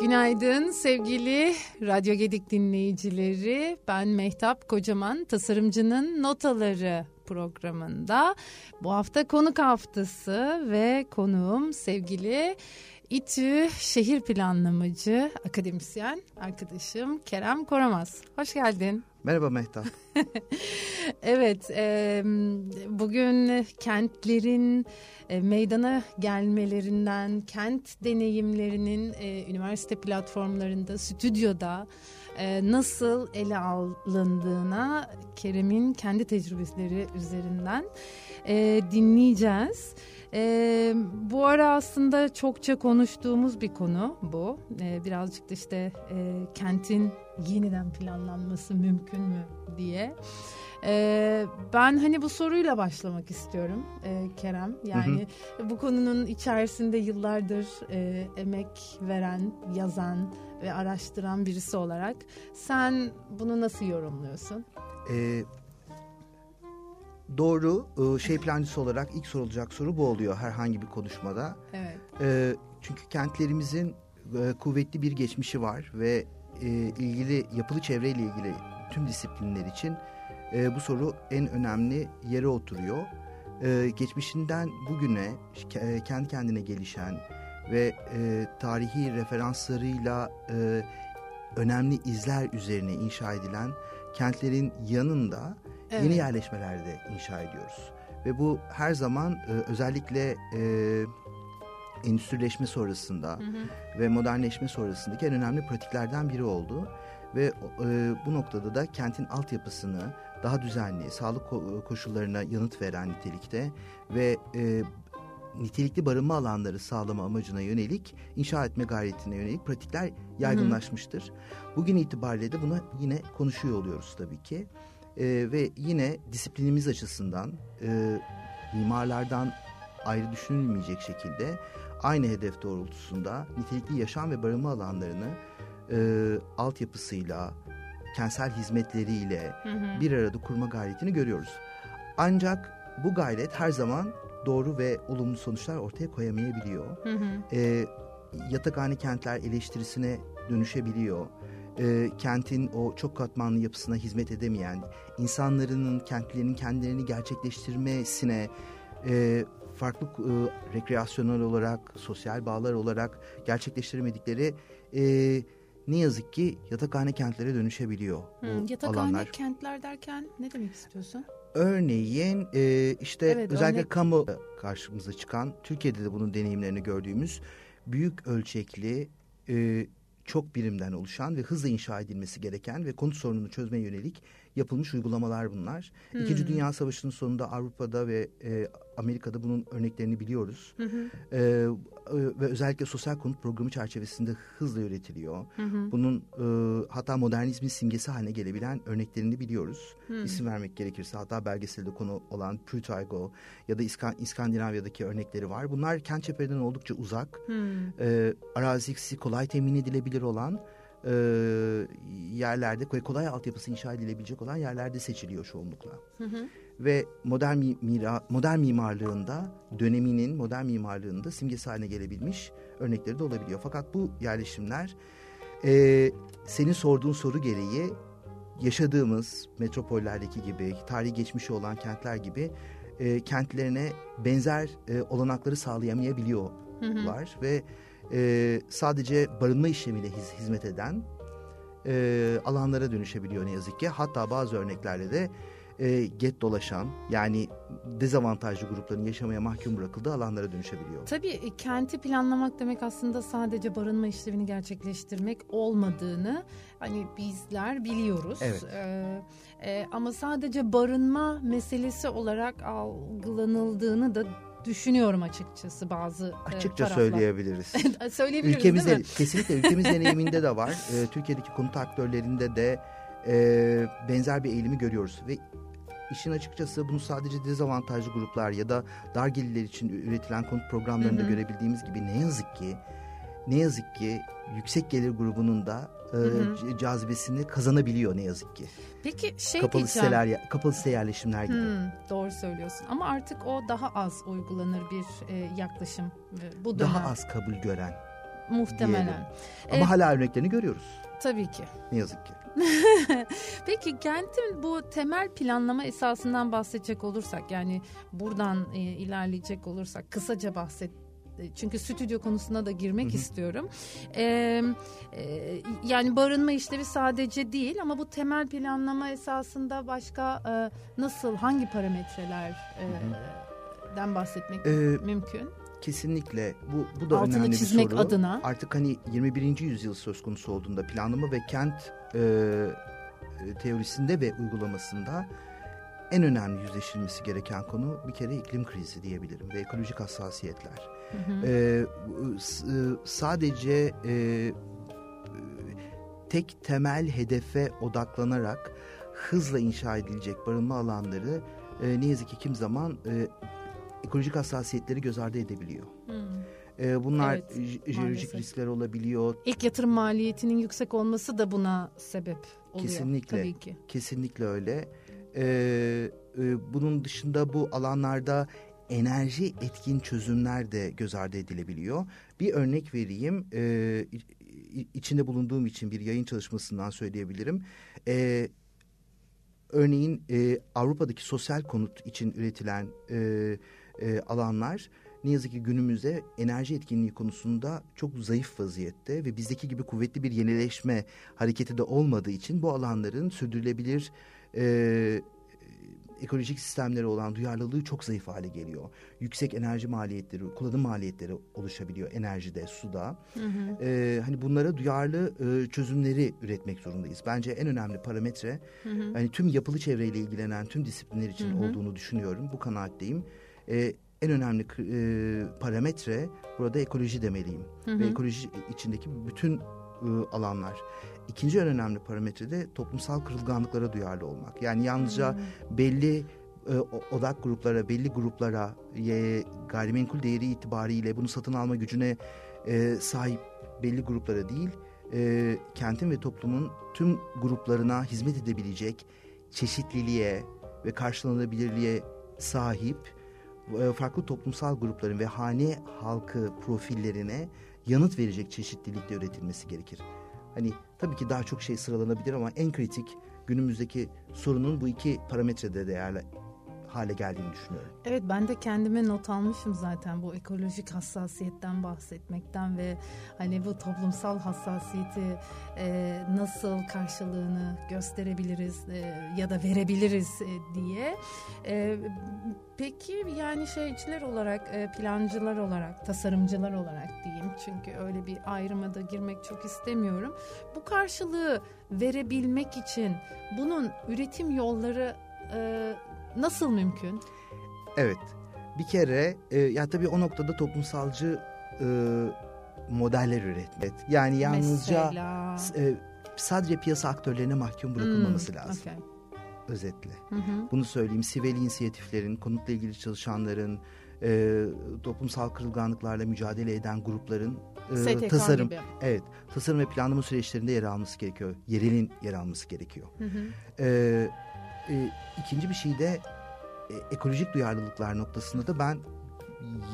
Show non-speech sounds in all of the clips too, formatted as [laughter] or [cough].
Günaydın sevgili Radyo Gedik dinleyicileri. Ben Mehtap Kocaman, tasarımcının notaları programında. Bu hafta konuk haftası ve konuğum sevgili İTÜ şehir planlamacı, akademisyen arkadaşım Kerem Koramaz. Hoş geldin. Merhaba Mehtap. [laughs] evet, e, bugün kentlerin e, meydana gelmelerinden, kent deneyimlerinin e, üniversite platformlarında, stüdyoda e, nasıl ele alındığına Kerem'in kendi tecrübeleri üzerinden e, dinleyeceğiz. E, bu ara aslında çokça konuştuğumuz bir konu bu. E, birazcık da işte e, kentin yeniden planlanması mümkün mü diye. Ee, ben hani bu soruyla başlamak istiyorum e, Kerem. Yani hı hı. bu konunun içerisinde yıllardır e, emek veren, yazan ve araştıran birisi olarak sen bunu nasıl yorumluyorsun? Ee, doğru. E, şey plancısı olarak ilk sorulacak soru bu oluyor herhangi bir konuşmada. Evet. Ee, çünkü kentlerimizin e, kuvvetli bir geçmişi var ve e, ilgili yapılı çevreyle ilgili tüm disiplinler için e, bu soru en önemli yere oturuyor. E, geçmişinden bugüne e, kendi kendine gelişen ve e, tarihi referanslarıyla e, önemli izler üzerine inşa edilen kentlerin yanında evet. yeni yerleşmelerde inşa ediyoruz. Ve bu her zaman e, özellikle e, endüstrileşme sonrasında hı hı. ve modernleşme sonrasındaki en önemli pratiklerden biri oldu. Ve e, bu noktada da kentin altyapısını daha düzenli, sağlık koşullarına yanıt veren nitelikte ve e, nitelikli barınma alanları sağlama amacına yönelik, inşa etme gayretine yönelik pratikler yaygınlaşmıştır. Hı hı. Bugün itibariyle de buna yine konuşuyor oluyoruz tabii ki. E, ve yine disiplinimiz açısından e, mimarlardan ayrı düşünülmeyecek şekilde aynı hedef doğrultusunda nitelikli yaşam ve barınma alanlarını e, altyapısıyla, kentsel hizmetleriyle hı hı. bir arada kurma gayretini görüyoruz. Ancak bu gayret her zaman doğru ve olumlu sonuçlar ortaya koyamayabiliyor. Hı hı. E, yatakhane kentler eleştirisine dönüşebiliyor. E, kentin o çok katmanlı yapısına hizmet edemeyen, insanların kentlerinin kendilerini gerçekleştirmesine e, farklı e, rekreasyonel olarak, sosyal bağlar olarak gerçekleştiremedikleri e, ne yazık ki yatakhane kentlere dönüşebiliyor hmm, yatakhane alanlar. kentler derken ne demek istiyorsun? Örneğin e, işte evet, özellikle örnek... kamu karşımıza çıkan, Türkiye'de de bunun deneyimlerini gördüğümüz büyük ölçekli e, çok birimden oluşan ve hızla inşa edilmesi gereken ve konut sorununu çözmeye yönelik yapılmış uygulamalar bunlar. Hmm. İkinci Dünya Savaşı'nın sonunda Avrupa'da ve e, Amerika'da bunun örneklerini biliyoruz. Hı hı. E, ve özellikle sosyal konut programı çerçevesinde hızla üretiliyor. Hı hı. Bunun e, hatta modernizmin simgesi haline gelebilen örneklerini biliyoruz. Hı. İsim vermek gerekirse hatta belgeselde konu olan Pürtaygo ya da İskan, İskandinavya'daki örnekleri var. Bunlar kent çeperden oldukça uzak. Hı. E, arazisi kolay temin edilebilir olan e, yerlerde kolay altyapısı inşa edilebilecek olan yerlerde seçiliyor çoğunlukla. Hı hı. Ve modern mira, modern mimarlığında döneminin modern mimarlığında simgesi haline gelebilmiş örnekleri de olabiliyor. Fakat bu yerleşimler e, senin sorduğun soru gereği yaşadığımız metropollerdeki gibi tarihi geçmişi olan kentler gibi e, kentlerine benzer e, olanakları sağlayamayabiliyorlar hı hı. ve e, sadece barınma işlemiyle hiz, hizmet eden e, alanlara dönüşebiliyor ne yazık ki. Hatta bazı örneklerde de e, get dolaşan yani dezavantajlı grupların yaşamaya mahkum bırakıldığı alanlara dönüşebiliyor. Tabii e, kenti planlamak demek aslında sadece barınma işlevini gerçekleştirmek olmadığını hani bizler biliyoruz. Evet. Ee, e, ama sadece barınma meselesi olarak algılanıldığını da düşünüyorum açıkçası bazı e, Açıkça taraflar. söyleyebiliriz. [laughs] söyleyebiliriz ülkemiz değil mi? Kesinlikle ülkemiz deneyiminde de var. E, Türkiye'deki konut aktörlerinde de e, benzer bir eğilimi görüyoruz. Ve işin açıkçası bunu sadece dezavantajlı gruplar ya da dar gelirler için üretilen konut programlarında hı hı. görebildiğimiz gibi ne yazık ki ne yazık ki yüksek gelir grubunun da e, hı hı. cazibesini kazanabiliyor ne yazık ki. Peki şey kapalı diyeceğim. siteler, kapalı site yerleşimler gibi. Hmm, doğru söylüyorsun. Ama artık o daha az uygulanır bir e, yaklaşım. E, bu dönem. Daha az kabul gören. Muhtemelen. Diyelim. Ama ee, hala örneklerini görüyoruz. Tabii ki. Ne yazık ki. [laughs] Peki kentin bu temel planlama esasından bahsedecek olursak yani buradan e, ilerleyecek olursak kısaca bahset çünkü stüdyo konusuna da girmek Hı-hı. istiyorum. Ee, e, yani barınma işlevi sadece değil ama bu temel planlama esasında başka e, nasıl hangi parametrelerden e, bahsetmek ee, mümkün? Kesinlikle bu bu da Altını önemli bir soru. adına. Artık hani 21. yüzyıl söz konusu olduğunda planlama ve kent e, teorisinde ve uygulamasında en önemli yüzleşilmesi gereken konu bir kere iklim krizi diyebilirim ve ekolojik hassasiyetler. Hı hı. Ee, sadece e, tek temel hedefe odaklanarak hızla inşa edilecek barınma alanları e, ne yazık ki kim zaman e, ekolojik hassasiyetleri göz ardı edebiliyor. Hmm. bunlar evet, jeolojik riskler olabiliyor. İlk yatırım maliyetinin yüksek olması da buna sebep oluyor. Kesinlikle. Tabii ki. Kesinlikle öyle. Ee, e, bunun dışında bu alanlarda enerji etkin çözümler de göz ardı edilebiliyor. Bir örnek vereyim. Ee, içinde bulunduğum için bir yayın çalışmasından söyleyebilirim. Ee, örneğin e, Avrupa'daki sosyal konut için üretilen e, e, alanlar ne yazık ki günümüzde enerji etkinliği konusunda çok zayıf vaziyette ve bizdeki gibi kuvvetli bir yenileşme hareketi de olmadığı için bu alanların sürdürülebilir e, ekolojik sistemlere olan duyarlılığı çok zayıf hale geliyor. Yüksek enerji maliyetleri, kullanım maliyetleri oluşabiliyor enerjide, suda. Hı hı. Ee, hani bunlara duyarlı e, çözümleri üretmek zorundayız. Bence en önemli parametre hı hı. hani tüm yapılı çevreyle ilgilenen tüm disiplinler için hı hı. olduğunu düşünüyorum. Bu kanaatteyim. Ee, en önemli e, parametre burada ekoloji demeliyim. Hı hı. Ve ekoloji içindeki bütün e, alanlar. İkinci en önemli parametre de toplumsal kırılganlıklara duyarlı olmak. Yani yalnızca hmm. belli e, odak gruplara, belli gruplara e, gayrimenkul değeri itibariyle bunu satın alma gücüne e, sahip belli gruplara değil, e, kentin ve toplumun tüm gruplarına hizmet edebilecek çeşitliliğe ve karşılanabilirliğe sahip e, farklı toplumsal grupların ve hane halkı profillerine yanıt verecek çeşitlilikte üretilmesi gerekir. Hani tabii ki daha çok şey sıralanabilir ama en kritik günümüzdeki sorunun bu iki parametrede değerli hale geldiğini düşünüyorum. Evet ben de kendime not almışım zaten bu ekolojik hassasiyetten bahsetmekten ve hani bu toplumsal hassasiyeti e, nasıl karşılığını gösterebiliriz e, ya da verebiliriz e, diye. E, peki yani şeyciler olarak e, plancılar olarak tasarımcılar olarak diyeyim çünkü öyle bir ayrıma da girmek çok istemiyorum. Bu karşılığı verebilmek için bunun üretim yolları e, nasıl mümkün? Evet. Bir kere e, ya tabii o noktada toplumsalcı e, modeller üretmek. Yani yalnızca e, sadece piyasa aktörlerine mahkum bırakılmaması hmm, lazım. Okay. Özetle. Hı hı. Bunu söyleyeyim. Sivil inisiyatiflerin, konutla ilgili çalışanların, e, toplumsal kırılganlıklarla mücadele eden grupların e, tasarım gibi. evet tasarım ve planlama süreçlerinde yer alması gerekiyor. Yerelin yer alması gerekiyor. Hı hı. E, e, ikinci bir şey de e, ekolojik duyarlılıklar noktasında da ben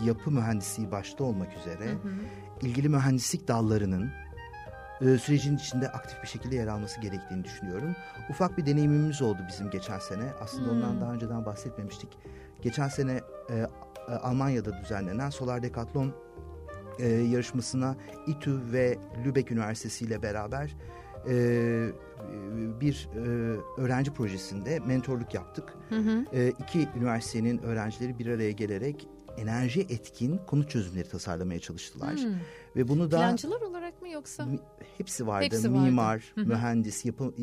yapı mühendisliği başta olmak üzere hı hı. ilgili mühendislik dallarının e, sürecin içinde aktif bir şekilde yer alması gerektiğini düşünüyorum. Ufak bir deneyimimiz oldu bizim geçen sene. Aslında hmm. ondan daha önceden bahsetmemiştik. Geçen sene e, Almanya'da düzenlenen Solar Decathlon e, yarışmasına İTÜ ve Lübeck Üniversitesi ile beraber e, bir e, öğrenci projesinde mentorluk yaptık. Hı hı. E, iki üniversitenin öğrencileri bir araya gelerek enerji etkin konut çözümleri tasarlamaya çalıştılar. Hmm. Ve bunu da plancılar olarak mı yoksa hepsi vardı. Hepsi Mimar, vardı. Hı hı. mühendis, yapı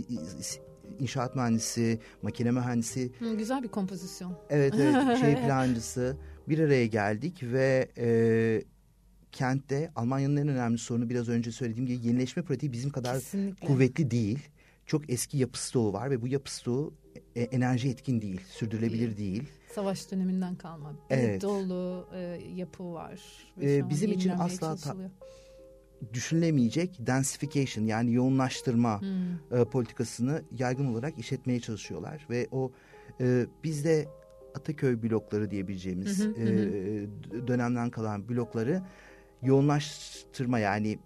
inşaat mühendisi, makine mühendisi. Hı, güzel bir kompozisyon. Evet, evet [laughs] şey plancısı bir araya geldik ve e, kentte Almanya'nın en önemli sorunu biraz önce söylediğim gibi yenileşme pratiği bizim kadar Kesinlikle. kuvvetli değil. Çok eski yapı stoğu var ve bu yapı stoğu e, enerji etkin değil, sürdürülebilir değil. değil. Savaş döneminden kalma. Bir evet. dolu e, yapı var. E, bizim için asla ta, düşünülemeyecek densification yani yoğunlaştırma hmm. e, politikasını yaygın olarak işletmeye çalışıyorlar ve o e, bizde Ataköy blokları diyebileceğimiz hı hı, e, dönemden kalan blokları yoğunlaştırma yani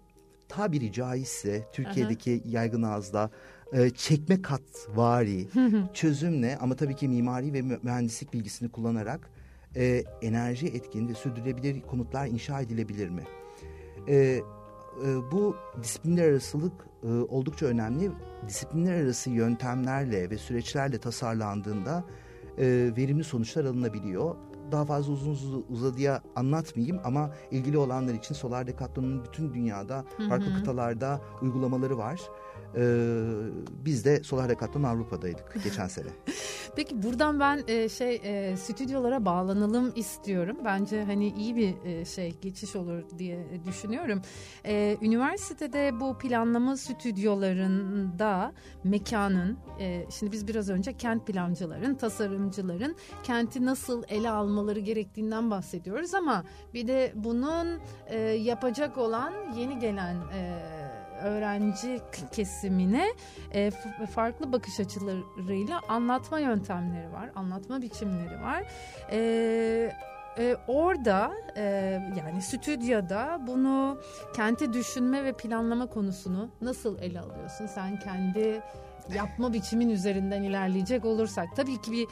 tabiri caizse Türkiye'deki Aha. yaygın ağızda e, çekme kat vari çözümle ama tabii ki mimari ve mühendislik bilgisini kullanarak e, enerji etkin ve sürdürülebilir konutlar inşa edilebilir mi? E, e, bu disiplinler arasılık e, oldukça önemli. Disiplinler arası yöntemlerle ve süreçlerle tasarlandığında e, verimli sonuçlar alınabiliyor. Daha fazla uzun uzadıya anlatmayayım ama ilgili olanlar için Solar Decathlon'un bütün dünyada farklı kıtalarda uygulamaları var. Ee, biz de Solar Decathlon Avrupa'daydık [laughs] geçen sene. Peki buradan ben e, şey e, stüdyolara bağlanalım istiyorum. Bence hani iyi bir e, şey geçiş olur diye düşünüyorum. E, üniversitede bu planlama stüdyolarında mekanın, e, şimdi biz biraz önce kent plancıların, tasarımcıların kenti nasıl ele almaları gerektiğinden bahsediyoruz ama bir de bunun e, yapacak olan yeni gelen e, öğrenci kesimine e, farklı bakış açılarıyla anlatma yöntemleri var, anlatma biçimleri var. E, e, orada e, yani stüdyoda bunu kenti düşünme ve planlama konusunu nasıl ele alıyorsun? Sen kendi yapma biçimin üzerinden ilerleyecek olursak tabii ki bir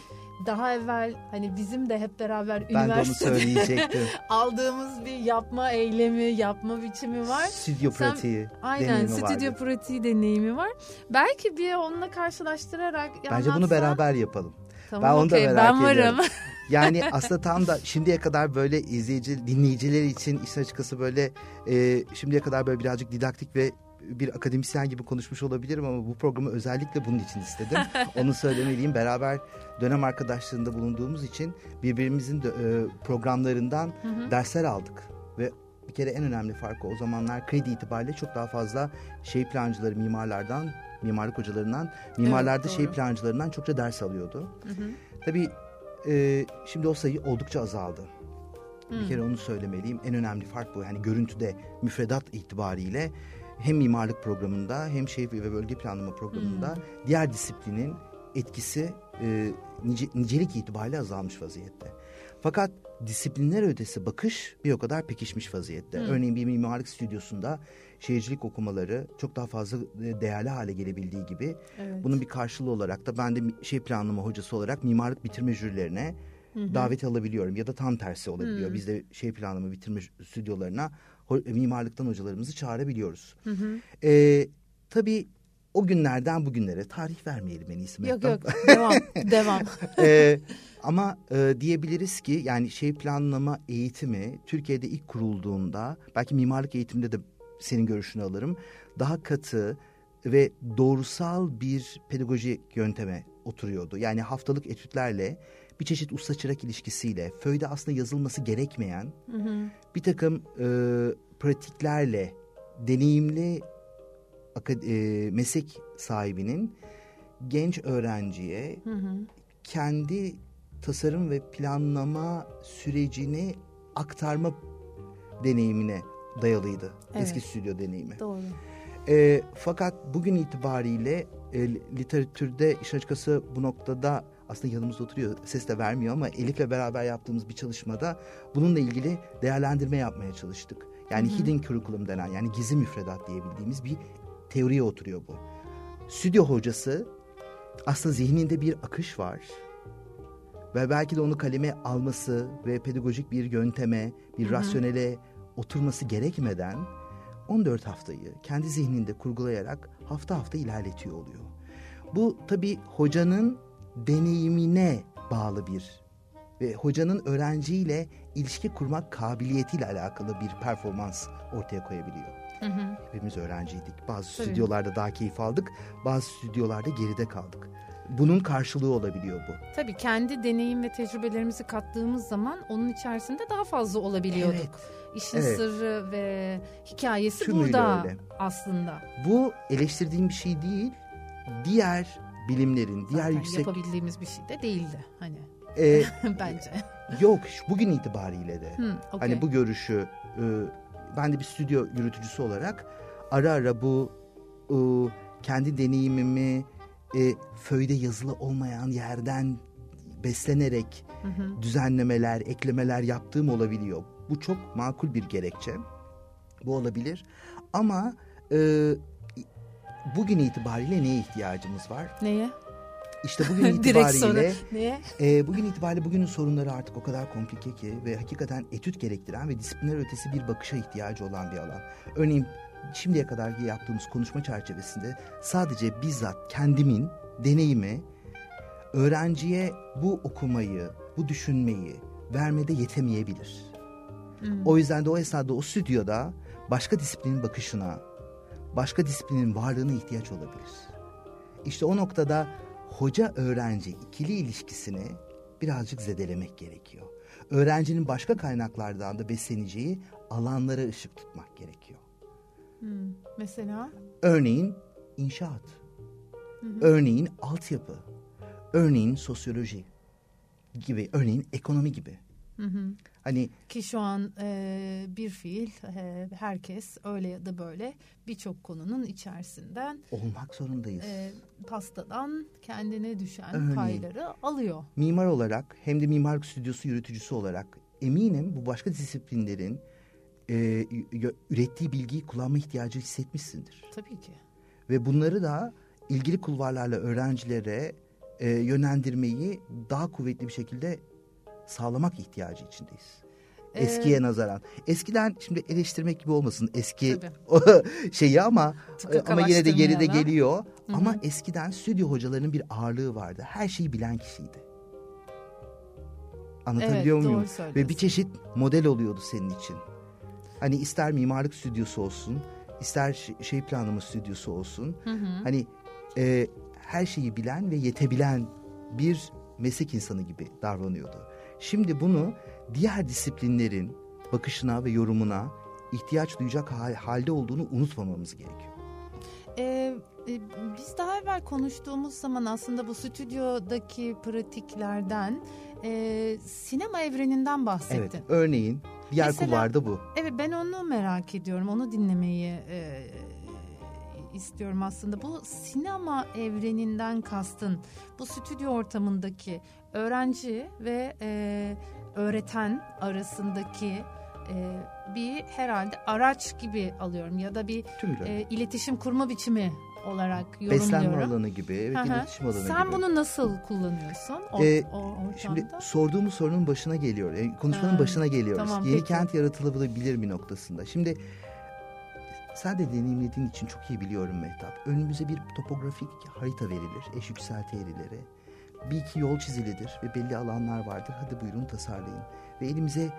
daha evvel hani bizim de hep beraber ben üniversitede [laughs] aldığımız bir yapma eylemi, yapma biçimi var. Stüdyo pratiği Aynen stüdyo vardı. pratiği deneyimi var. Belki bir onunla karşılaştırarak Bence anlatsa... bunu beraber yapalım. Tamam, ben onu okay, da merak ben varım. [laughs] Yani aslında tam da şimdiye kadar böyle izleyici, dinleyiciler için işin açıkçası böyle e, şimdiye kadar böyle birazcık didaktik ve bir akademisyen gibi konuşmuş olabilirim ama bu programı özellikle bunun için istedim. [laughs] Onu söylemeliyim. Beraber dönem arkadaşlığında bulunduğumuz için birbirimizin de, e, programlarından hı hı. dersler aldık. Ve bir kere en önemli farkı o zamanlar kredi itibariyle çok daha fazla şey plancıları mimarlardan, mimarlık hocalarından, mimarlarda evet, şey plancılarından çokça ders alıyordu. Hı hı. Tabii e, şimdi o sayı oldukça azaldı. Hı. Bir kere onu söylemeliyim. En önemli fark bu. Yani görüntüde müfredat itibariyle hem mimarlık programında hem şehir ve bölge planlama programında hmm. diğer disiplinin etkisi e, nice, nicelik itibariyle azalmış vaziyette. Fakat disiplinler ötesi bakış bir o kadar pekişmiş vaziyette. Hmm. Örneğin bir mimarlık stüdyosunda şehircilik okumaları çok daha fazla e, değerli hale gelebildiği gibi evet. bunun bir karşılığı olarak da ben de şey planlama hocası olarak mimarlık bitirme jürilerine Hı davet alabiliyorum ya da tam tersi olabiliyor. Hı. Biz de şey planlama bitirme stüdyolarına mimarlıktan hocalarımızı çağırabiliyoruz. Hı hı. Ee, tabii o günlerden bugünlere tarih vermeyelim en iyisi. Yok yok devam [laughs] devam. ee, ama e, diyebiliriz ki yani şey planlama eğitimi Türkiye'de ilk kurulduğunda belki mimarlık eğitiminde de senin görüşünü alırım. Daha katı ve doğrusal bir pedagojik yönteme oturuyordu. Yani haftalık etütlerle bir çeşit usta çırak ilişkisiyle föyde aslında yazılması gerekmeyen hı hı. bir takım e, pratiklerle deneyimli e, meslek sahibinin genç öğrenciye hı hı. kendi tasarım ve planlama sürecini aktarma deneyimine dayalıydı. Evet. Eski stüdyo deneyimi. Doğru. E, fakat bugün itibariyle e, literatürde iş açıkçası bu noktada aslında yanımızda oturuyor ses de vermiyor ama Elif'le beraber yaptığımız bir çalışmada bununla ilgili değerlendirme yapmaya çalıştık. Yani Hı-hı. hidden curriculum denen yani gizli müfredat diyebildiğimiz bir teoriye oturuyor bu. Stüdyo hocası aslında zihninde bir akış var ve belki de onu kaleme alması ve pedagojik bir yönteme, bir Hı-hı. rasyonele oturması gerekmeden 14 haftayı kendi zihninde kurgulayarak hafta hafta ilerletiyor oluyor. Bu tabii hocanın deneyimine bağlı bir ve hocanın öğrenciyle ilişki kurmak kabiliyetiyle alakalı bir performans ortaya koyabiliyor. Hı hı. Hepimiz öğrenciydik. Bazı Tabii. stüdyolarda daha keyif aldık, bazı stüdyolarda geride kaldık. Bunun karşılığı olabiliyor bu. Tabii kendi deneyim ve tecrübelerimizi kattığımız zaman onun içerisinde daha fazla olabiliyorduk. Evet. İşin evet. sırrı ve hikayesi Tümüyle burada öyle. aslında. Bu eleştirdiğim bir şey değil. Diğer bilimlerin, diğer Zaten yüksek... yapabildiğimiz bir şey de değildi hani. Ee, [laughs] Bence. Yok bugün itibariyle de. Hmm, okay. Hani bu görüşü e, ben de bir stüdyo yürütücüsü olarak ara ara bu e, kendi deneyimimi e, föyde yazılı olmayan yerden beslenerek hı hı. düzenlemeler, eklemeler yaptığım olabiliyor. Bu çok makul bir gerekçe. Bu olabilir. Ama e, bugün itibariyle neye ihtiyacımız var? Neye? İşte [laughs] bugün itibariyle e, bugün itibariyle bugünün sorunları artık o kadar komplike ki ve hakikaten etüt gerektiren ve disiplinler ötesi bir bakışa ihtiyacı olan bir alan. Örneğin şimdiye kadar yaptığımız konuşma çerçevesinde sadece bizzat kendimin deneyimi öğrenciye bu okumayı, bu düşünmeyi vermede yetemeyebilir. Hmm. O yüzden de o esnada o stüdyoda başka disiplinin bakışına, başka disiplinin varlığına ihtiyaç olabilir. İşte o noktada hoca öğrenci ikili ilişkisini birazcık zedelemek gerekiyor. Öğrencinin başka kaynaklardan da besleneceği alanlara ışık tutmak gerekiyor. Hmm, mesela? Örneğin inşaat. Hı hı. Örneğin altyapı. Örneğin sosyoloji gibi. Örneğin ekonomi gibi. Hı hı. Hani ki şu an e, bir fiil e, herkes öyle ya da böyle birçok konunun içerisinden olmak zorundayız. E, pastadan kendine düşen Örneğin, payları alıyor. Mimar olarak hem de mimarlık stüdyosu yürütücüsü olarak eminim bu başka disiplinlerin e, ürettiği bilgiyi kullanma ihtiyacı hissetmişsindir. Tabii ki. Ve bunları da ilgili kulvarlarla öğrencilere e, yönlendirmeyi daha kuvvetli bir şekilde sağlamak ihtiyacı içindeyiz. Ee, Eskiye nazaran. Eskiden şimdi eleştirmek gibi olmasın eski [laughs] şeyi ama e, ama yine de geride geliyor. Hı-hı. Ama eskiden stüdyo hocalarının bir ağırlığı vardı. Her şeyi bilen kişiydi. Anlatabiliyor evet, muyum? Ve bir çeşit model oluyordu senin için. Hani ister mimarlık stüdyosu olsun, ister şey planlama stüdyosu olsun. Hı hı. Hani e, her şeyi bilen ve yetebilen bir meslek insanı gibi davranıyordu. Şimdi bunu diğer disiplinlerin bakışına ve yorumuna ihtiyaç duyacak halde olduğunu unutmamamız gerekiyor. Ee, e, biz daha evvel konuştuğumuz zaman aslında bu stüdyodaki pratiklerden e, sinema evreninden bahsettin. Evet, örneğin diğer Mesela, kulvarda bu. Evet, ben onu merak ediyorum. Onu dinlemeyi e, istiyorum aslında. Bu sinema evreninden kastın bu stüdyo ortamındaki öğrenci ve e, öğreten arasındaki e, bir herhalde araç gibi alıyorum ya da bir e, iletişim kurma biçimi olarak yorumluyorum. Beslenme alanı gibi, evet Aha. iletişim alanı Sen gibi. bunu nasıl kullanıyorsun o, ee, o Şimdi sorduğumuz sorunun başına geliyor. Yani konuşmanın ha, başına geliyoruz. Tamam, Yeni peki. kent yaratılabilir bir noktasında. Şimdi sen de deneyimlediğin için çok iyi biliyorum Mehtap. Önümüze bir topografik harita verilir, eş yükselti eğrileri. Bir iki yol çizilidir ve belli alanlar vardır. Hadi buyurun tasarlayın. Ve elimize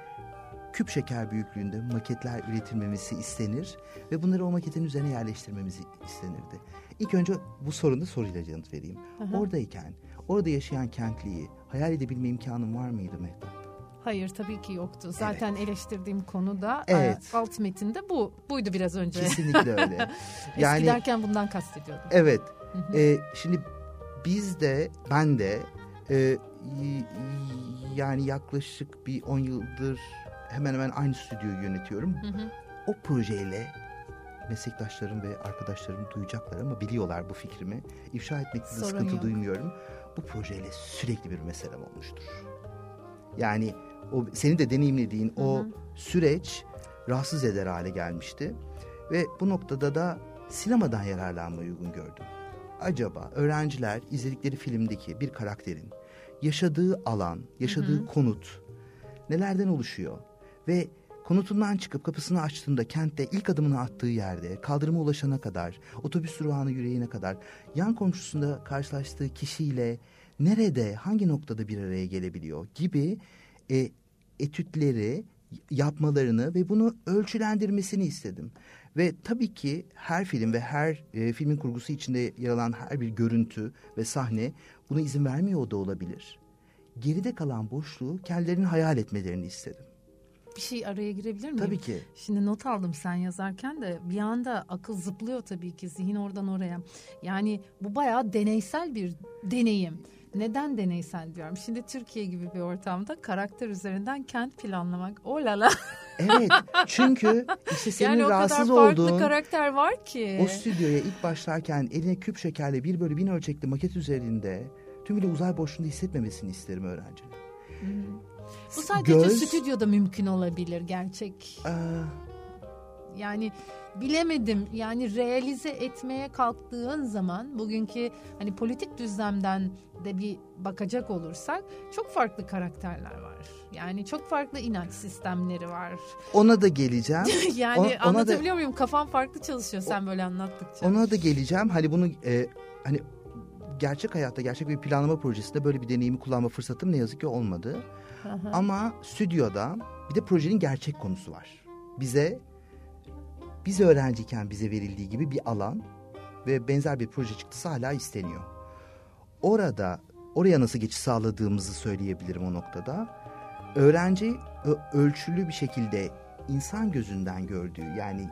küp şeker büyüklüğünde maketler üretilmemizi istenir ve bunları o maketin üzerine yerleştirmemizi istenirdi. İlk önce bu sorunda soruyla yanıt vereyim. Aha. Oradayken, orada yaşayan kentliyi hayal edebilme imkanın var mıydı Mehtap? Hayır tabii ki yoktu. Zaten evet. eleştirdiğim konu da e, evet. alt metinde bu buydu biraz önce. Kesinlikle öyle. [laughs] yani, Eski derken bundan kastediyordum. Evet. ee, şimdi biz de ben de e, yani yaklaşık bir 10 yıldır hemen hemen aynı stüdyoyu yönetiyorum. Hı hı. O projeyle meslektaşlarım ve arkadaşlarım duyacaklar ama biliyorlar bu fikrimi. İfşa etmekte de sıkıntı yok. duymuyorum. Bu projeyle sürekli bir meselem olmuştur. Yani o senin de deneyimlediğin Hı-hı. o süreç rahatsız eder hale gelmişti. Ve bu noktada da sinemadan yararlanmayı uygun gördüm. Acaba öğrenciler izledikleri filmdeki bir karakterin yaşadığı alan, yaşadığı Hı-hı. konut nelerden oluşuyor? Ve konutundan çıkıp kapısını açtığında kentte ilk adımını attığı yerde kaldırıma ulaşana kadar, otobüs durağına yüreğine kadar yan komşusunda karşılaştığı kişiyle nerede, hangi noktada bir araya gelebiliyor gibi e, etütleri yapmalarını ve bunu ölçülendirmesini istedim. Ve tabii ki her film ve her e, filmin kurgusu içinde yer alan her bir görüntü ve sahne buna izin vermiyor da olabilir. Geride kalan boşluğu kendilerinin hayal etmelerini istedim. Bir şey araya girebilir miyim? Tabii ki. Şimdi not aldım sen yazarken de bir anda akıl zıplıyor tabii ki zihin oradan oraya. Yani bu bayağı deneysel bir deneyim. Neden deneysel diyorum? Şimdi Türkiye gibi bir ortamda karakter üzerinden kent planlamak. O lala. evet [laughs] çünkü işte senin yani rahatsız olduğun... Yani o kadar farklı karakter var ki. O stüdyoya ilk başlarken eline küp şekerle bir bölü bin ölçekli maket üzerinde tümüyle uzay boşluğunda hissetmemesini isterim öğrencinin. Bu sadece Göz, stüdyoda mümkün olabilir gerçek. E, Yani bilemedim yani realize etmeye kalktığın zaman bugünkü hani politik düzlemden de bir bakacak olursak çok farklı karakterler var. Yani çok farklı inanç sistemleri var. Ona da geleceğim. [laughs] yani ona, anlatabiliyor da, muyum? Kafam farklı çalışıyor sen o, böyle anlattıkça. Ona da geleceğim. Hani bunu e, hani gerçek hayatta gerçek bir planlama projesinde böyle bir deneyimi kullanma fırsatım ne yazık ki olmadı. Aha. Ama stüdyoda bir de projenin gerçek konusu var. Bize biz öğrenciyken bize verildiği gibi bir alan ve benzer bir proje çıktısı hala isteniyor. Orada oraya nasıl geçiş sağladığımızı söyleyebilirim o noktada. Öğrenci ölçülü bir şekilde insan gözünden gördüğü yani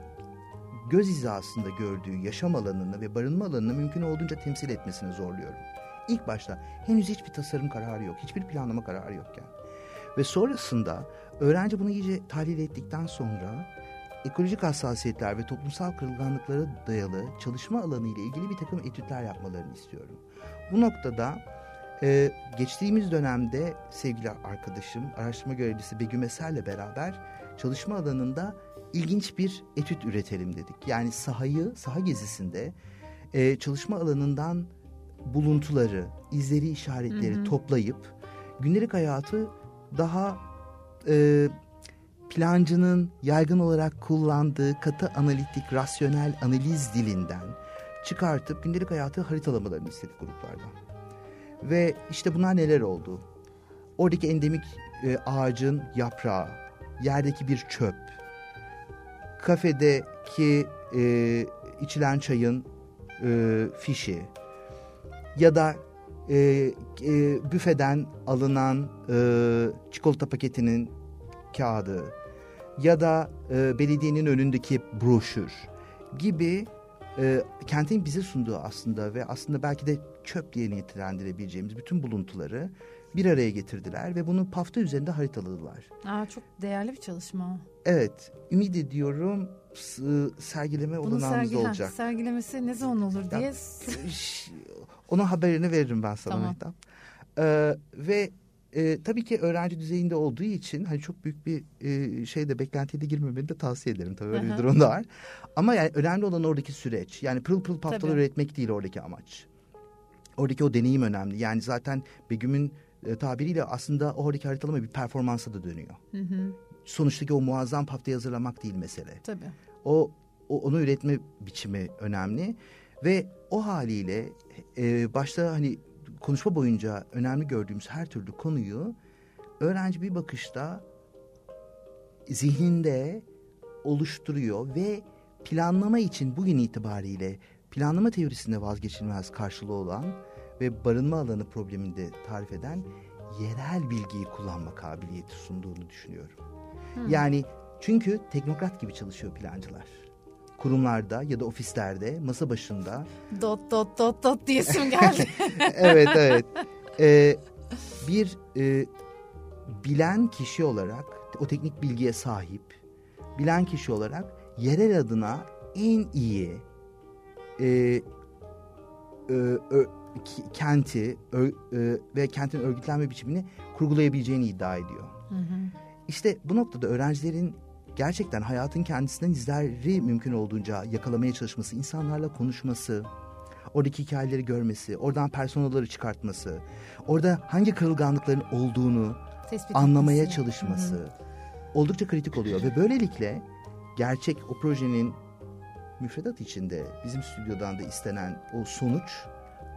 göz hizasında gördüğü yaşam alanını ve barınma alanını mümkün olduğunca temsil etmesine zorluyorum. İlk başta henüz hiçbir tasarım kararı yok, hiçbir planlama kararı yokken. Ve sonrasında öğrenci bunu iyice tahlil ettikten sonra ekolojik hassasiyetler ve toplumsal kırılganlıklara dayalı çalışma alanı ile ilgili bir takım etütler yapmalarını istiyorum. Bu noktada e, geçtiğimiz dönemde sevgili arkadaşım, araştırma görevlisi Begüm Eser'le beraber çalışma alanında ilginç bir etüt üretelim dedik. Yani sahayı, saha gezisinde e, çalışma alanından buluntuları, izleri, işaretleri hı hı. toplayıp gündelik hayatı daha e, plancının yaygın olarak kullandığı katı analitik, rasyonel analiz dilinden çıkartıp gündelik hayatı haritalamalarını istedik gruplardan. Ve işte bunlar neler oldu? Oradaki endemik e, ağacın yaprağı, yerdeki bir çöp, kafedeki e, içilen çayın e, fişi ya da e, e, büfeden alınan e, çikolata paketinin kağıdı ya da e, belediyenin önündeki broşür gibi e, kentin bize sunduğu aslında ve aslında belki de çöp diye nitelendirebileceğimiz bütün buluntuları bir araya getirdiler ve bunu pafta üzerinde haritaladılar. Aa, çok değerli bir çalışma. Evet, ümit ediyorum sergileme Bunun olanağımız sergi, olacak. Ha, sergilemesi ne zaman olur diye. Ya, onun haberini veririm ben sana tamam. Ee, ve e, tabii ki öğrenci düzeyinde olduğu için hani çok büyük bir e, şeyde beklentiye de girmemeni de tavsiye ederim. Tabii öyle bir durum da var. Ama yani önemli olan oradaki süreç. Yani pırıl pırıl paftalar üretmek değil oradaki amaç. Oradaki o deneyim önemli. Yani zaten Begüm'ün e, tabiriyle aslında oradaki haritalama bir performansa da dönüyor. Hı hı. Sonuçtaki o muazzam paftayı hazırlamak değil mesele. Tabii. O, o onu üretme biçimi önemli ve o haliyle e, başta hani konuşma boyunca önemli gördüğümüz her türlü konuyu öğrenci bir bakışta zihninde oluşturuyor ve planlama için bugün itibariyle planlama teorisinde vazgeçilmez karşılığı olan ve barınma alanı probleminde tarif eden yerel bilgiyi kullanma kabiliyeti sunduğunu düşünüyorum. Hmm. Yani çünkü teknokrat gibi çalışıyor plancılar. Kurumlarda ya da ofislerde masa başında. Dot dot dot dot diyesim geldi. [laughs] evet evet. Ee, bir e, bilen kişi olarak o teknik bilgiye sahip bilen kişi olarak yerel adına en iyi e, e, ö, kenti ö, e, ve kentin örgütlenme biçimini kurgulayabileceğini iddia ediyor. Hı hı. İşte bu noktada öğrencilerin gerçekten hayatın kendisinden izleri mümkün olduğunca yakalamaya çalışması, insanlarla konuşması, oradaki hikayeleri görmesi, oradan personaları çıkartması, orada hangi kırılganlıkların olduğunu Tespit anlamaya etmesi. çalışması Hı-hı. oldukça kritik oluyor ve böylelikle gerçek o projenin müfredat içinde bizim stüdyodan da istenen o sonuç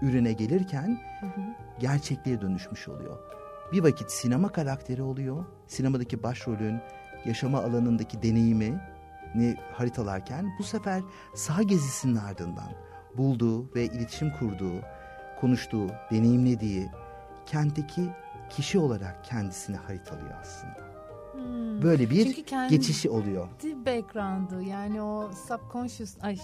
ürüne gelirken hı hı. gerçekliğe dönüşmüş oluyor. Bir vakit sinema karakteri oluyor. Sinemadaki başrolün yaşama alanındaki deneyimi ni haritalarken bu sefer saha gezisinin ardından bulduğu ve iletişim kurduğu, konuştuğu, deneyimlediği kentteki kişi olarak kendisini haritalıyor aslında. Hmm. Böyle bir geçişi oluyor. background'u yani o subconscious ay,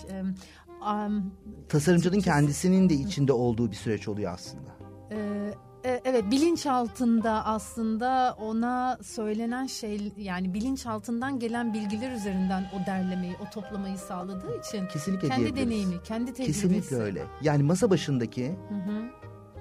um, tasarımcının kendisinin de içinde olduğu bir süreç oluyor aslında. E, evet bilinç altında aslında ona söylenen şey yani bilinç altından gelen bilgiler üzerinden o derlemeyi, o toplamayı sağladığı için kesinlikle kendi deneyimi, kendi tecrübesi. Kesinlikle öyle. Yani masa başındaki hı hı.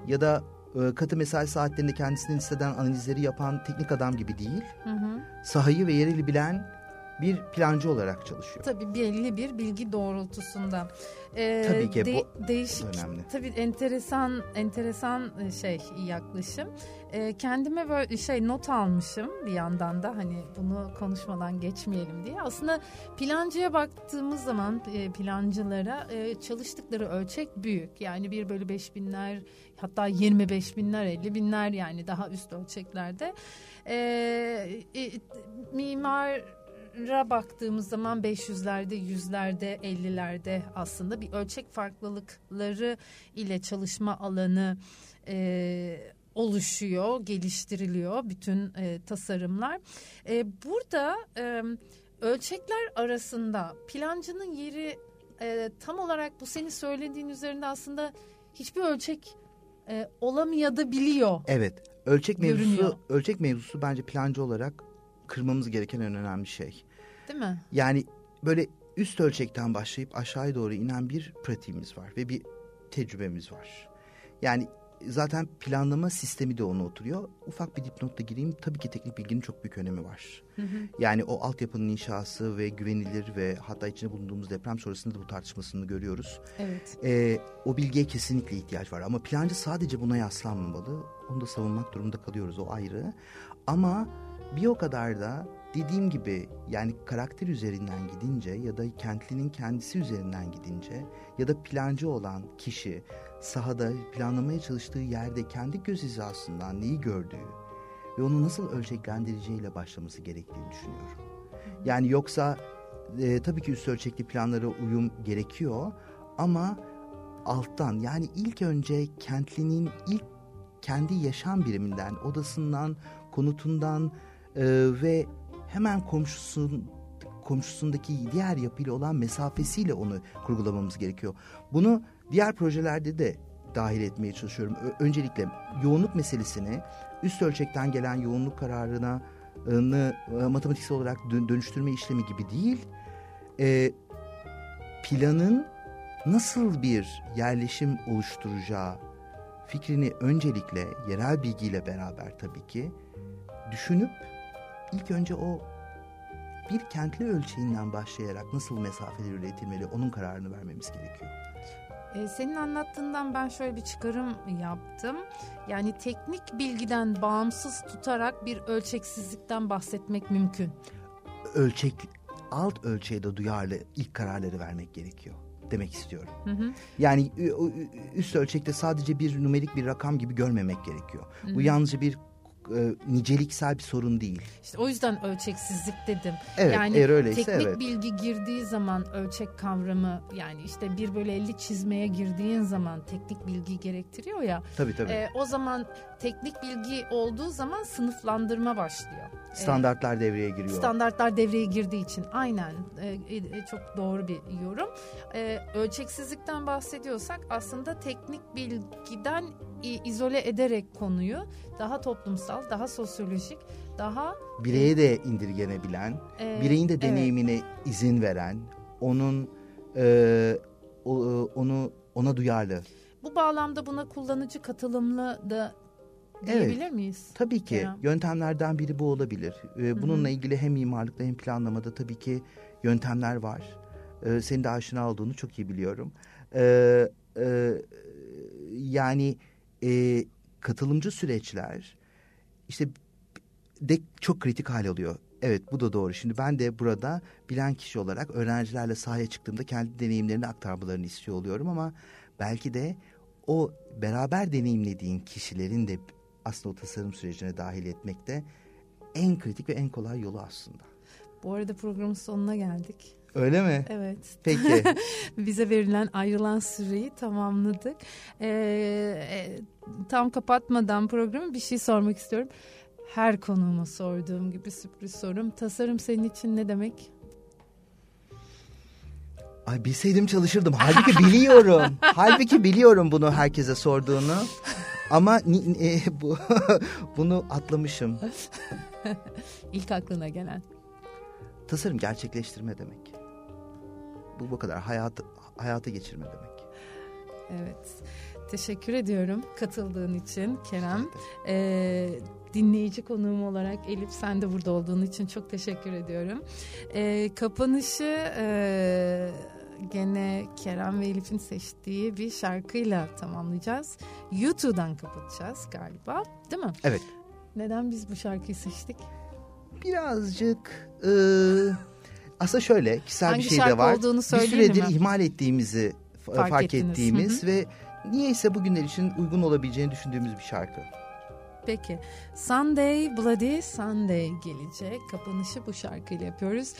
ya da e, katı mesai saatlerinde kendisini hisseden analizleri yapan teknik adam gibi değil. Hı hı. Sahayı ve yereli bilen bir plancı olarak çalışıyor. Tabii belli bir bilgi doğrultusunda. Ee, tabii ki de, bu değişik, önemli. Tabii enteresan enteresan e, şey yaklaşım. Ee, kendime böyle şey not almışım bir yandan da hani bunu konuşmadan geçmeyelim diye. Aslında plancıya baktığımız zaman e, plancılara e, çalıştıkları ölçek büyük. Yani bir bölü beş binler hatta 25 binler 50 binler yani daha üst ölçeklerde. Ee, e, mimar ra baktığımız zaman 500'lerde, 100'lerde, 50'lerde aslında bir ölçek farklılıkları ile çalışma alanı e, oluşuyor, geliştiriliyor bütün e, tasarımlar. E, burada e, ölçekler arasında plancının yeri e, tam olarak bu senin söylediğin üzerinde aslında hiçbir ölçek e, olamayabiliyor. Evet, ölçek mevzusu görünüyor. ölçek mevzusu bence plancı olarak kırmamız gereken en önemli şey. Değil mi? Yani böyle üst ölçekten başlayıp aşağıya doğru inen bir pratiğimiz var ve bir tecrübemiz var. Yani zaten planlama sistemi de ona oturuyor. Ufak bir dipnotla gireyim. Tabii ki teknik bilginin çok büyük önemi var. Hı hı. Yani o altyapının inşası ve güvenilir ve hatta içinde bulunduğumuz deprem sonrasında da bu tartışmasını görüyoruz. Evet. Ee, o bilgiye kesinlikle ihtiyaç var. Ama plancı sadece buna yaslanmamalı. Onu da savunmak durumunda kalıyoruz o ayrı. Ama bir o kadar da dediğim gibi yani karakter üzerinden gidince ya da kentlinin kendisi üzerinden gidince ya da plancı olan kişi sahada planlamaya çalıştığı yerde kendi göz hizasından neyi gördüğü ve onu nasıl ölçeklendireceğiyle başlaması gerektiğini düşünüyorum. Yani yoksa e, tabii ki üst ölçekli planlara uyum gerekiyor ama alttan yani ilk önce kentlinin ilk kendi yaşam biriminden, odasından, konutundan e, ve hemen komşusun komşusundaki diğer yapıyla olan mesafesiyle onu kurgulamamız gerekiyor. Bunu diğer projelerde de dahil etmeye çalışıyorum. Öncelikle yoğunluk meselesini üst ölçekten gelen yoğunluk kararına e, matematiksel olarak dönüştürme işlemi gibi değil, e, planın nasıl bir yerleşim oluşturacağı fikrini öncelikle yerel bilgiyle beraber tabii ki düşünüp ilk önce o bir kentli ölçeğinden başlayarak nasıl mesafeler üretilmeli onun kararını vermemiz gerekiyor. Ee, senin anlattığından ben şöyle bir çıkarım yaptım. Yani teknik bilgiden bağımsız tutarak bir ölçeksizlikten bahsetmek mümkün. Ölçek, alt ölçeğe de duyarlı ilk kararları vermek gerekiyor demek istiyorum. Hı hı. Yani üst ölçekte sadece bir numerik bir rakam gibi görmemek gerekiyor. Hı hı. Bu yalnızca bir e, niceliksel bir sorun değil. İşte o yüzden ölçeksizlik dedim. Evet, yani eğer öyleyse teknik evet. bilgi girdiği zaman ölçek kavramı yani işte bir bölü 50 çizmeye girdiğin zaman teknik bilgi gerektiriyor ya. Tabii tabii. E, o zaman teknik bilgi olduğu zaman sınıflandırma başlıyor. Standartlar ee, devreye giriyor. Standartlar devreye girdiği için aynen e, e, çok doğru bir yorum. E, ölçeksizlikten bahsediyorsak aslında teknik bilgiden izole ederek konuyu daha toplumsal, daha sosyolojik, daha bireye de indirgenebilen, e, bireyin de deneyimine evet. izin veren, onun e, o, onu ona duyarlı. Bu bağlamda buna kullanıcı katılımlı da diyebilir evet, miyiz? Tabii ki. Kerem? Yöntemlerden biri bu olabilir. Ee, bununla Hı-hı. ilgili hem mimarlıkta hem planlamada tabii ki yöntemler var. Ee, senin de aşina olduğunu çok iyi biliyorum. Ee, e, yani e, katılımcı süreçler işte de çok kritik hal alıyor. Evet bu da doğru. Şimdi ben de burada bilen kişi olarak öğrencilerle sahaya çıktığımda kendi deneyimlerini aktarmalarını istiyor oluyorum ama belki de o beraber deneyimlediğin kişilerin de aslında o tasarım sürecine dahil etmekte en kritik ve en kolay yolu aslında. Bu arada programın sonuna geldik. Öyle mi? Evet. Peki. [laughs] Bize verilen ayrılan süreyi tamamladık. Ee, e, tam kapatmadan programı bir şey sormak istiyorum. Her konuğuma sorduğum gibi sürpriz sorum. Tasarım senin için ne demek? Ay bilseydim çalışırdım. Halbuki biliyorum. [laughs] Halbuki biliyorum bunu herkese sorduğunu. Ama e, bu, [laughs] bunu atlamışım. [laughs] İlk aklına gelen. Tasarım gerçekleştirme demek. Bu bu kadar hayat hayata geçirme demek. Evet. teşekkür ediyorum katıldığın için Kerem. Ee, dinleyici konuğum olarak Elif sen de burada olduğun için çok teşekkür ediyorum. Ee, kapanışı e, gene Kerem ve Elif'in seçtiği bir şarkıyla tamamlayacağız. YouTube'dan kapatacağız galiba değil mi? Evet. Neden biz bu şarkıyı seçtik? Birazcık... E, aslında şöyle kişisel Hangi bir şey de var. olduğunu bir süredir mi? ihmal ettiğimizi fark, fark ettiğimiz Hı-hı. ve niyeyse bugünler için uygun olabileceğini düşündüğümüz bir şarkı. Peki. Sunday Bloody Sunday gelecek. Kapanışı bu şarkıyla yapıyoruz.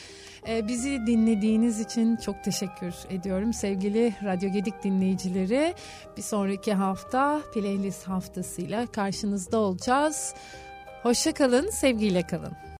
Ee, bizi dinlediğiniz için çok teşekkür ediyorum. Sevgili Radyo Gedik dinleyicileri bir sonraki hafta playlist haftasıyla karşınızda olacağız. Hoşça kalın, sevgiyle kalın.